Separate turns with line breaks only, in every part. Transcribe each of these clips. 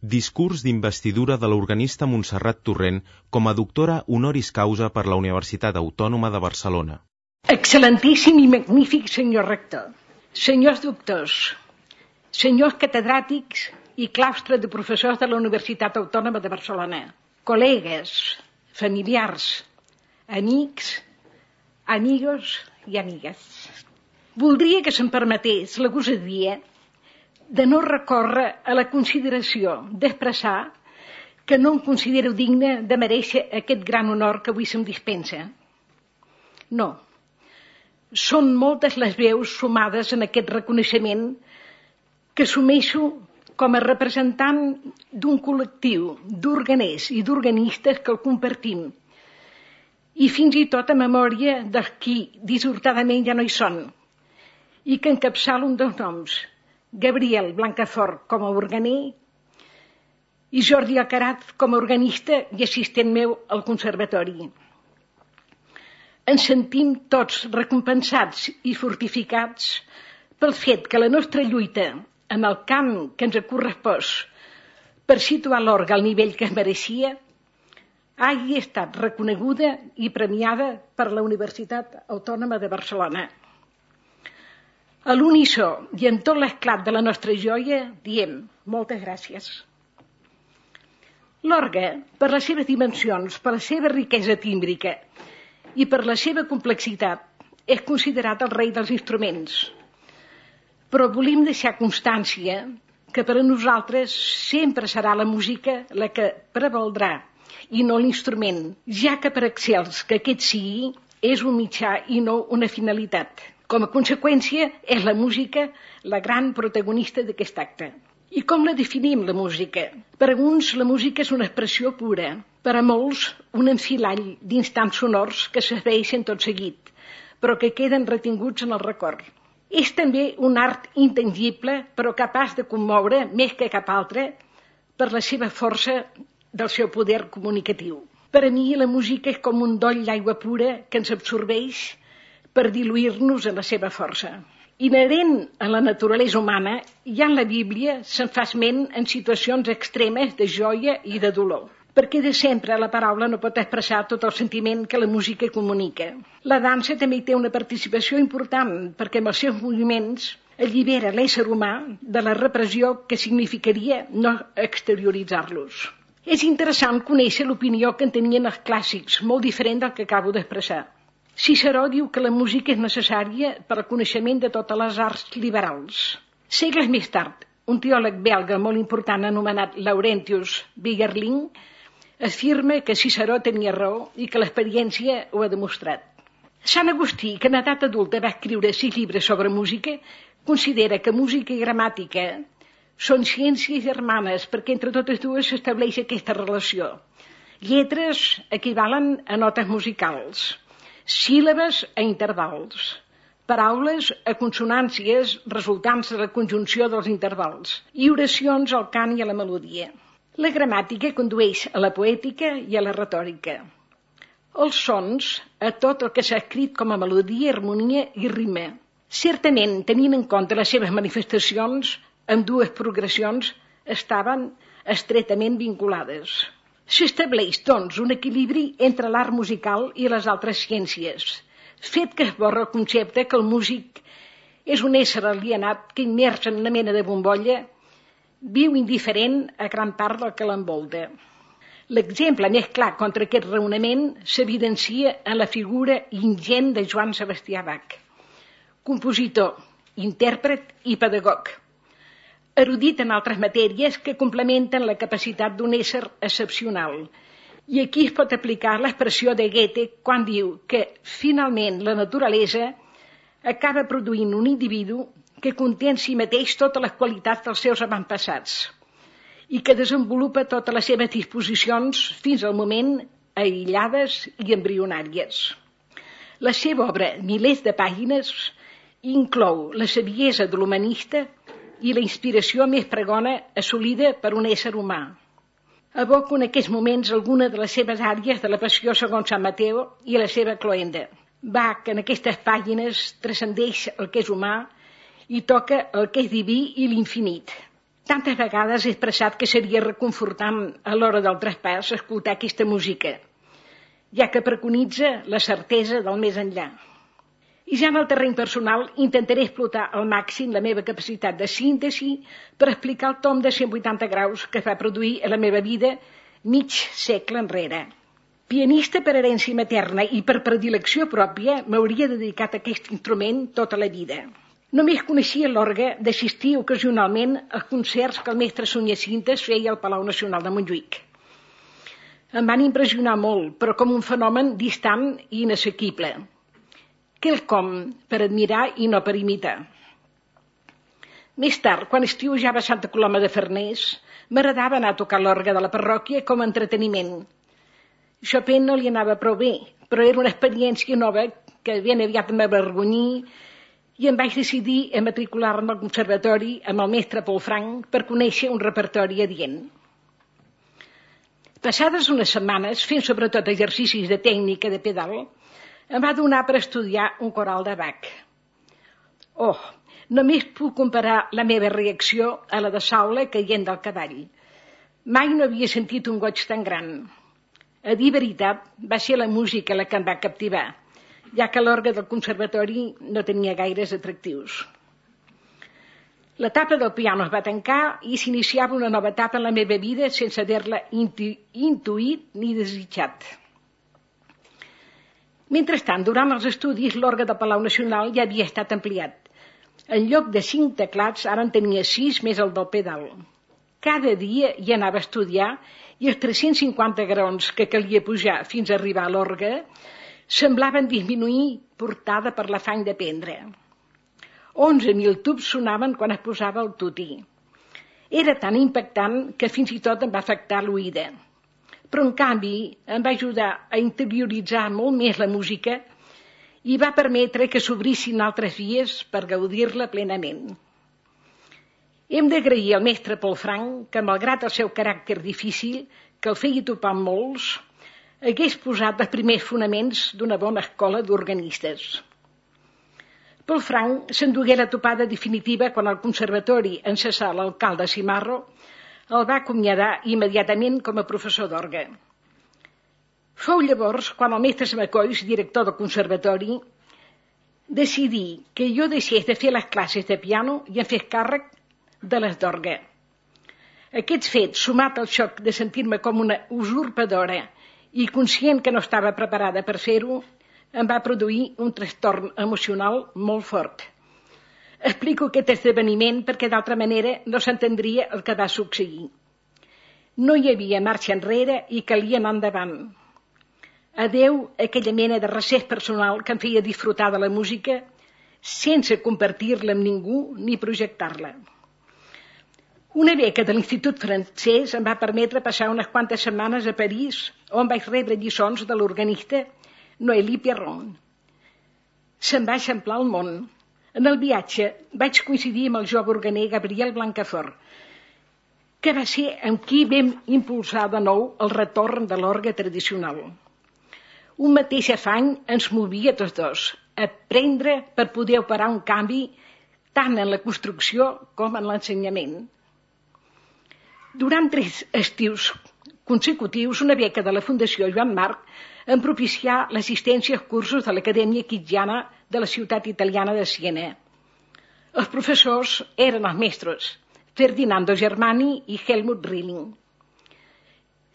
Discurs d'investidura de l'organista Montserrat Torrent com a doctora honoris causa per la Universitat Autònoma de Barcelona.
Excel·lentíssim i magnífic senyor rector, senyors doctors, senyors catedràtics i claustre de professors de la Universitat Autònoma de Barcelona, col·legues, familiars, amics, amigos i amigues. Voldria que se'm permetés la gosadia de no recórrer a la consideració d'expressar que no em considero digne de mereixer aquest gran honor que avui se'm dispensa. No. Són moltes les veus sumades en aquest reconeixement que assumeixo com a representant d'un col·lectiu d'organers i d'organistes que el compartim i fins i tot a memòria dels qui dissortadament ja no hi són i que encapçala un dels noms, Gabriel Blancafort com a organer i Jordi Alcarat com a organista i assistent meu al conservatori. Ens sentim tots recompensats i fortificats pel fet que la nostra lluita en el camp que ens ha correspost per situar l'orga al nivell que es mereixia hagi estat reconeguda i premiada per la Universitat Autònoma de Barcelona. A l'unisó i en tot l'esclat de la nostra joia diem moltes gràcies. L'orgue, per les seves dimensions, per la seva riquesa tímbrica i per la seva complexitat, és considerat el rei dels instruments. Però volim deixar constància que per a nosaltres sempre serà la música la que prevaldrà i no l'instrument, ja que per excels que aquest sigui, és un mitjà i no una finalitat. Com a conseqüència, és la música la gran protagonista d'aquest acte. I com la definim, la música? Per a uns, la música és una expressió pura. Per a molts, un enfilall d'instants sonors que s'esveixen tot seguit, però que queden retinguts en el record. És també un art intangible, però capaç de commoure més que cap altre per la seva força del seu poder comunicatiu. Per a mi, la música és com un doll d'aigua pura que ens absorbeix per diluir-nos en la seva força. Inherent a la naturalesa humana, ja en la Bíblia se'n fa esment en situacions extremes de joia i de dolor perquè de sempre la paraula no pot expressar tot el sentiment que la música comunica. La dansa també té una participació important perquè amb els seus moviments allibera l'ésser humà de la repressió que significaria no exterioritzar-los. És interessant conèixer l'opinió que en tenien els clàssics, molt diferent del que acabo d'expressar. Ciceró diu que la música és necessària per al coneixement de totes les arts liberals. Segles més tard, un teòleg belga molt important anomenat Laurentius Bigerling afirma que Ciceró tenia raó i que l'experiència ho ha demostrat. Sant Agustí, que en edat adulta va escriure sis llibres sobre música, considera que música i gramàtica són ciències germanes perquè entre totes dues s'estableix aquesta relació. Lletres equivalen a notes musicals síl·labes a intervals, paraules a consonàncies resultants de la conjunció dels intervals i oracions al cant i a la melodia. La gramàtica condueix a la poètica i a la retòrica. Els sons a tot el que s'ha escrit com a melodia, harmonia i rima. Certament, tenint en compte les seves manifestacions, amb dues progressions estaven estretament vinculades. S'estableix, doncs, un equilibri entre l'art musical i les altres ciències, fet que esborra el concepte que el músic és un ésser alienat que, immers en una mena de bombolla, viu indiferent a gran part del que l'envolta. L'exemple més clar contra aquest raonament s'evidencia en la figura ingent de Joan Sebastià Bach, compositor, intèrpret i pedagog, erudit en altres matèries que complementen la capacitat d'un ésser excepcional. I aquí es pot aplicar l'expressió de Goethe quan diu que, finalment, la naturalesa acaba produint un individu que conté en si mateix totes les qualitats dels seus avantpassats i que desenvolupa totes les seves disposicions fins al moment aïllades i embrionàries. La seva obra, milers de pàgines, inclou la saviesa de l'humanista i la inspiració més pregona assolida per un ésser humà. Evoco en aquests moments alguna de les seves àrees de la passió segons Sant Mateo i la seva cloenda. Bach en aquestes pàgines transcendeix el que és humà i toca el que és diví i l'infinit. Tantes vegades he expressat que seria reconfortant a l'hora del traspàs escoltar aquesta música, ja que preconitza la certesa del més enllà. I ja en el terreny personal intentaré explotar al màxim la meva capacitat de síntesi per explicar el tom de 180 graus que va produir a la meva vida mig segle enrere. Pianista per herència materna i per predilecció pròpia, m'hauria dedicat a aquest instrument tota la vida. Només coneixia l'orgue d'assistir ocasionalment a concerts que el mestre Sonia Cintes feia al Palau Nacional de Montjuïc. Em van impressionar molt, però com un fenomen distant i inassequible. Quelcom per admirar i no per imitar. Més tard, quan estiujava a Santa Coloma de Farners, m'agradava anar a tocar l'orgue de la parròquia com a entreteniment. Chopin no li anava prou bé, però era una experiència nova que ben aviat m'avergonyí i em vaig decidir a matricular-me al conservatori amb el mestre Paul Frank per conèixer un repertori adient. Passades unes setmanes, fent sobretot exercicis de tècnica de pedal, em va donar per estudiar un coral de Bach. Oh, només puc comparar la meva reacció a la de Saula caient del cavall. Mai no havia sentit un goig tan gran. A dir veritat, va ser la música la que em va captivar ja que l'orgue del conservatori no tenia gaires atractius. L'etapa del piano es va tancar i s'iniciava una nova etapa en la meva vida sense haver-la intu intuït ni desitjat. Mentrestant, durant els estudis, l'orgue del Palau Nacional ja havia estat ampliat. En lloc de cinc teclats, ara en tenia sis més el del pedal. Cada dia hi anava a estudiar i els 350 graons que calia pujar fins a arribar a l'orgue semblaven disminuir portada per l'afany d'aprendre. 11.000 tubs sonaven quan es posava el tuti. Era tan impactant que fins i tot em va afectar l'oïda. Però, en canvi, em va ajudar a interioritzar molt més la música i va permetre que s'obrissin altres vies per gaudir-la plenament. Hem d'agrair al mestre Paul Frank que, malgrat el seu caràcter difícil, que el feia topar amb molts, hagués posat els primers fonaments d'una bona escola d'organistes. Paul Frank s'endugué la topada definitiva quan el conservatori en cessar l'alcalde Simarro el va acomiadar immediatament com a professor d'orgue. Fou llavors quan el mestre Samacois, director del conservatori, decidí que jo deixés de fer les classes de piano i em fes càrrec de les d'orgue. Aquests fets, sumat al xoc de sentir-me com una usurpadora i conscient que no estava preparada per fer-ho, em va produir un trastorn emocional molt fort. Explico aquest esdeveniment perquè d'altra manera no s'entendria el que va succeir. No hi havia marxa enrere i calia anar endavant. Adeu aquella mena de recés personal que em feia disfrutar de la música sense compartir-la amb ningú ni projectar-la. Una beca de l'Institut francès em va permetre passar unes quantes setmanes a París, on vaig rebre lliçons de l'organista Noélie Pierron. Se'm va eixamplar el món. En el viatge vaig coincidir amb el jove organer Gabriel Blancafort, que va ser amb qui vam impulsar de nou el retorn de l'orgue tradicional. Un mateix afany ens movia tots dos, aprendre per poder operar un canvi tant en la construcció com en l'ensenyament. Durant tres estius consecutius, una beca de la Fundació Joan Marc en propiciar l'assistència als cursos de l'Acadèmia Quitjana de la ciutat italiana de Siena. Els professors eren els mestres Ferdinando Germani i Helmut Rilling.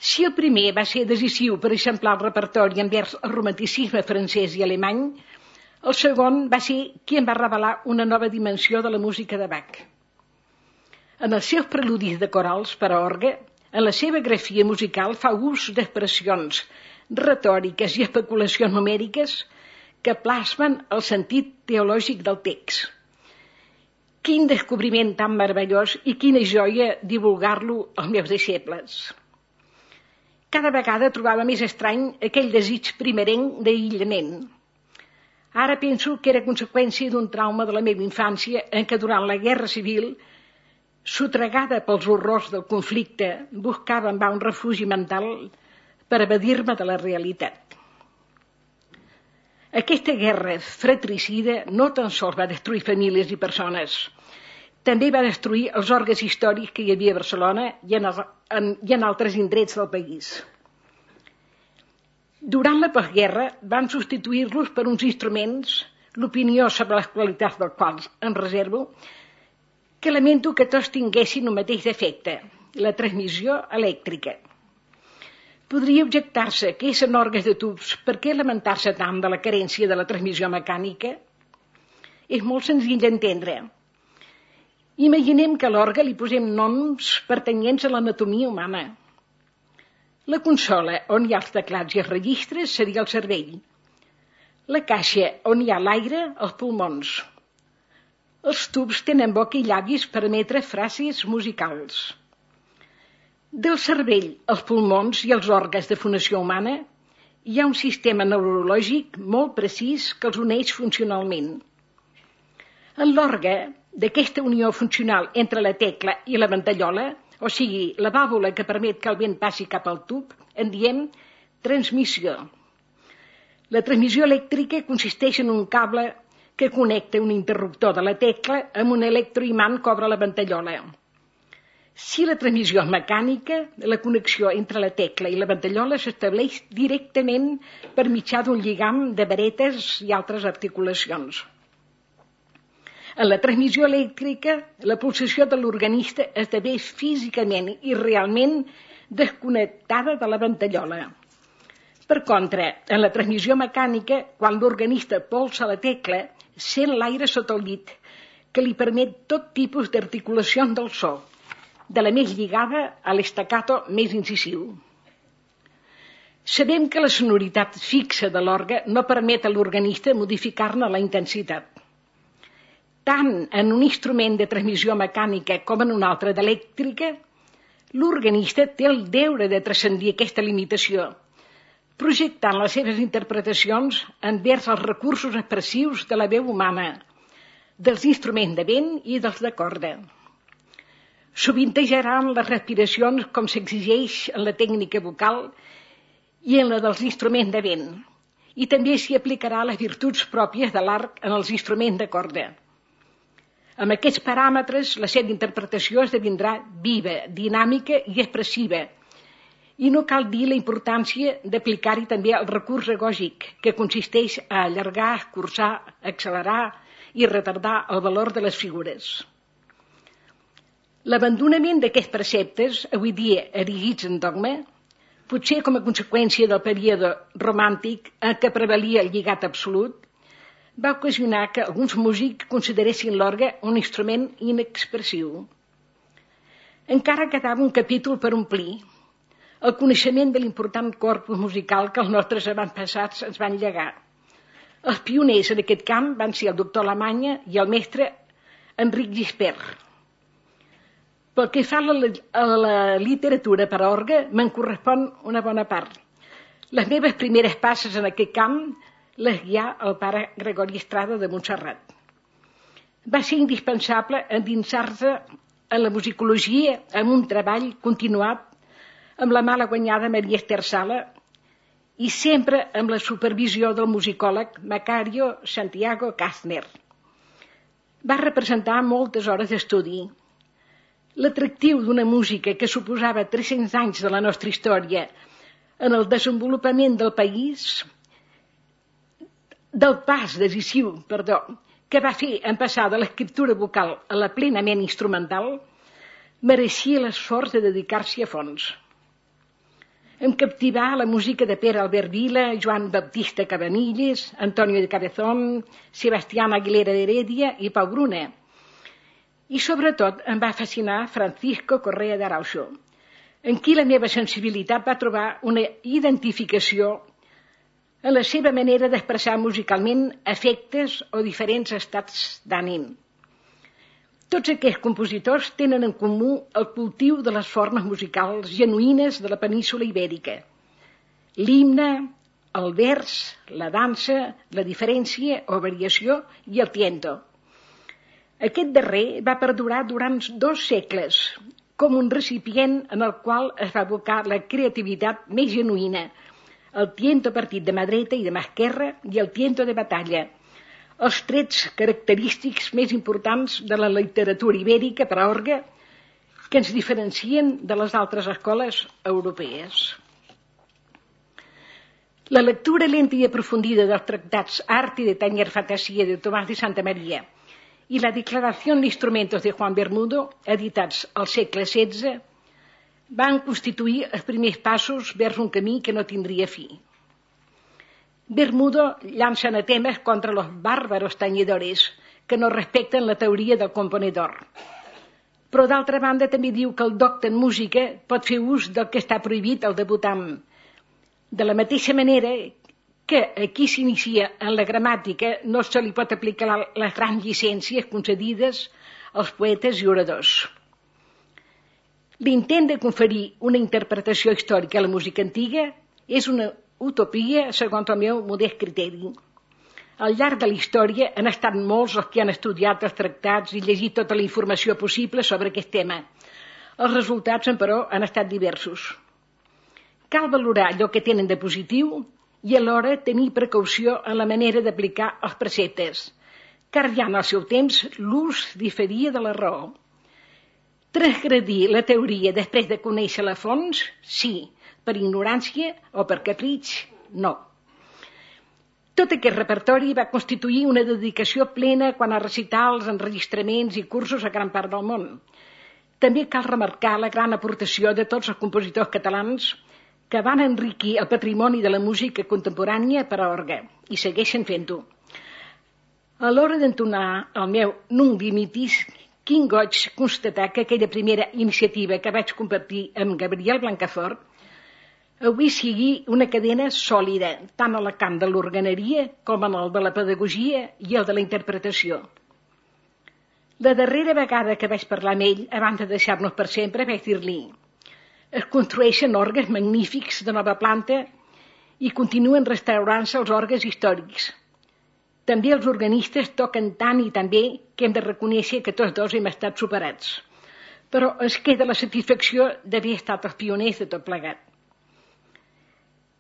Si el primer va ser decisiu per eixamplar el repertori envers el romanticisme francès i alemany, el segon va ser qui en va revelar una nova dimensió de la música de Bach. En els seus preludis de corals per a orgue, en la seva grafia musical fa ús d'expressions retòriques i especulacions numèriques que plasmen el sentit teològic del text. Quin descobriment tan meravellós i quina joia divulgar-lo als meus deixebles. Cada vegada trobava més estrany aquell desig primerenc d'aïllament. Ara penso que era conseqüència d'un trauma de la meva infància en què durant la Guerra Civil Sotregada pels horrors del conflicte, buscava en va un refugi mental per evadir-me de la realitat. Aquesta guerra fratricida no tan sols va destruir famílies i persones, també va destruir els orgues històrics que hi havia a Barcelona i en, el, en, i en altres indrets del país. Durant la postguerra van substituir-los per uns instruments, l'opinió sobre les qualitats dels quals em reservo, que lamento que tots tinguessin el mateix efecte, la transmissió elèctrica. Podria objectar-se que eren orgues de tubs, per què lamentar-se tant de la carència de la transmissió mecànica? És molt senzill d'entendre. Imaginem que a l'orgue li posem noms pertanyents a l'anatomia humana. La consola on hi ha els teclats i els registres seria el cervell. La caixa on hi ha l'aire, els pulmons. Els tubs tenen boca i llavis per emetre frases musicals. Del cervell, els pulmons i els òrgans de fonació humana hi ha un sistema neurològic molt precís que els uneix funcionalment. En l'orgue d'aquesta unió funcional entre la tecla i la ventallola, o sigui, la vàlvula que permet que el vent passi cap al tub, en diem transmissió. La transmissió elèctrica consisteix en un cable que connecta un interruptor de la tecla amb un electroimant que obre la ventallola. Si la transmissió és mecànica, la connexió entre la tecla i la ventallola s'estableix directament per mitjà d'un lligam de varetes i altres articulacions. En la transmissió elèctrica, la pulsació de l'organista esdevé físicament i realment desconnectada de la ventallola. Per contra, en la transmissió mecànica, quan l'organista polsa la tecla, sent l'aire sota el llit, que li permet tot tipus d'articulació del so, de la més lligada a l'estacato més incisiu. Sabem que la sonoritat fixa de l'orga no permet a l'organista modificar-ne la intensitat tant en un instrument de transmissió mecànica com en un altre d'elèctrica, l'organista té el deure de transcendir aquesta limitació, projectant les seves interpretacions envers els recursos expressius de la veu humana, dels instruments de vent i dels de corda. Sovintejaran les respiracions com s'exigeix en la tècnica vocal i en la dels instruments de vent, i també s'hi aplicarà les virtuts pròpies de l'arc en els instruments de corda amb aquests paràmetres, la seva interpretació esdevindrà viva, dinàmica i expressiva. I no cal dir la importància d'aplicar-hi també el recurs egògic, que consisteix a allargar, escurçar, accelerar i retardar el valor de les figures. L'abandonament d'aquests preceptes, avui dia erigits en dogma, potser com a conseqüència del període romàntic en què prevalia el lligat absolut, va ocasionar que alguns músics consideressin l'orgue un instrument inexpressiu. Encara quedava un capítol per omplir, el coneixement de l'important corpus musical que els nostres avantpassats ens van llegar. Els pioners en aquest camp van ser el doctor Alemanya i el mestre Enric Gispert. Pel que fa a la, a la literatura per a orgue, me'n correspon una bona part. Les meves primeres passes en aquest camp les guià el pare Gregori Estrada de Montserrat. Va ser indispensable endinsar-se en la musicologia amb un treball continuat amb la mala guanyada Maria Esther Sala i sempre amb la supervisió del musicòleg Macario Santiago Kastner. Va representar moltes hores d'estudi. L'atractiu d'una música que suposava 300 anys de la nostra història en el desenvolupament del país del pas decisiu, perdó, que va fer en passar de l'escriptura vocal a la plenament instrumental, mereixia l'esforç de dedicar-s'hi a fons. Em captivà la música de Pere Albert Vila, Joan Baptista Cabanilles, Antonio de Cabezón, Sebastián Aguilera d'Heredia i Pau Bruna. I sobretot em va fascinar Francisco Correa d'Araujo, en qui la meva sensibilitat va trobar una identificació en la seva manera d'expressar musicalment efectes o diferents estats d'ànim. Tots aquests compositors tenen en comú el cultiu de les formes musicals genuïnes de la península ibèrica. L'himne, el vers, la dansa, la diferència o variació i el tiento. Aquest darrer va perdurar durant dos segles, com un recipient en el qual es va abocar la creativitat més genuïna, el tiento partit de mà dreta i de mà esquerra i el tiento de batalla, els trets característics més importants de la literatura ibèrica per a orgue que ens diferencien de les altres escoles europees. La lectura lenta i aprofundida dels tractats Art i de Tanyer Fantasia de Tomàs de Santa Maria i la Declaració d'Instrumentos de Juan Bermudo, editats al segle XVI, van constituir els primers passos vers un camí que no tindria fi. Bermudo llança anatemes contra los bàrbaros tañedores que no respecten la teoria del componedor. Però d'altra banda també diu que el docte en música pot fer ús del que està prohibit al debutant. De la mateixa manera que aquí s'inicia en la gramàtica no se li pot aplicar les grans llicències concedides als poetes i oradors. L'intent de conferir una interpretació històrica a la música antiga és una utopia segons el meu modest criteri. Al llarg de la història han estat molts els que han estudiat els tractats i llegit tota la informació possible sobre aquest tema. Els resultats, però, han estat diversos. Cal valorar allò que tenen de positiu i alhora tenir precaució en la manera d'aplicar els preceptes, car ja en el seu temps l'ús diferia de la raó. Transgredir la teoria després de conèixer la fons, sí, per ignorància o per capritx, no. Tot aquest repertori va constituir una dedicació plena quan a recitar els enregistraments i cursos a gran part del món. També cal remarcar la gran aportació de tots els compositors catalans que van enriquir el patrimoni de la música contemporània per a orgue i segueixen fent-ho. A l'hora d'entonar el meu Nunc Dimitis, quin goig constatar que aquella primera iniciativa que vaig compartir amb Gabriel Blancafort avui sigui una cadena sòlida, tant a la camp de l'organeria com en el de la pedagogia i el de la interpretació. La darrera vegada que vaig parlar amb ell, abans de deixar-nos per sempre, vaig dir-li es construeixen orgues magnífics de nova planta i continuen restaurant-se els orgues històrics. També els organistes toquen tant i tan bé que hem de reconèixer que tots dos hem estat superats. Però ens queda la satisfacció d'haver estat els pioners de tot plegat.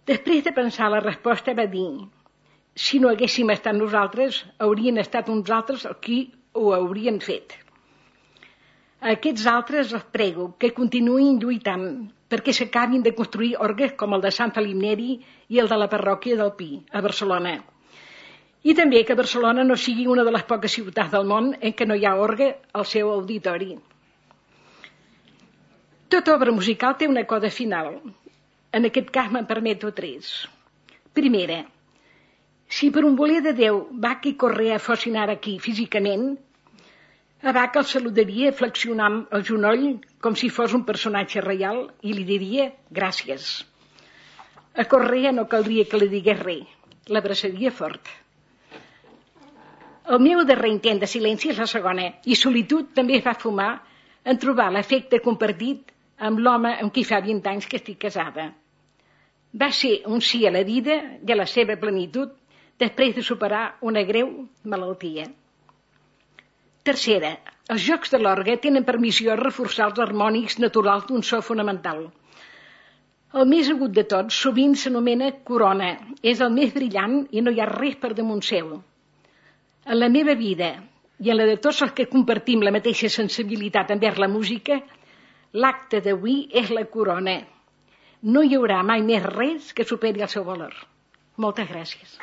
Després de pensar la resposta va dir si no haguéssim estat nosaltres, haurien estat uns altres qui ho haurien fet. A aquests altres els prego que continuïn lluitant perquè s'acabin de construir orgues com el de Sant Felip Neri i el de la parròquia del Pi, a Barcelona. I també que Barcelona no sigui una de les poques ciutats del món en què no hi ha orgue al seu auditori. Tota obra musical té una coda final, en aquest cas me'n permeto tres. Primera, si per un voler de Déu Bach i Correa fossin ara aquí físicament, a Bach el saludaria flexionant el genoll com si fos un personatge reial i li diria gràcies. A Correa no caldria que li digués res, l'abraçaria fort. El meu darrer intent de silenci és la segona, i solitud també va fumar en trobar l'efecte compartit amb l'home amb qui fa 20 anys que estic casada va ser un sí a la vida i a la seva plenitud després de superar una greu malaltia. Tercera, els jocs de l'orgue tenen permissió a reforçar els harmònics naturals d'un so fonamental. El més agut de tots sovint s'anomena corona, és el més brillant i no hi ha res per damunt seu. En la meva vida i en la de tots els que compartim la mateixa sensibilitat envers la música, l'acte d'avui és la corona, no hi haurà mai més res que superi el seu valor. Moltes gràcies.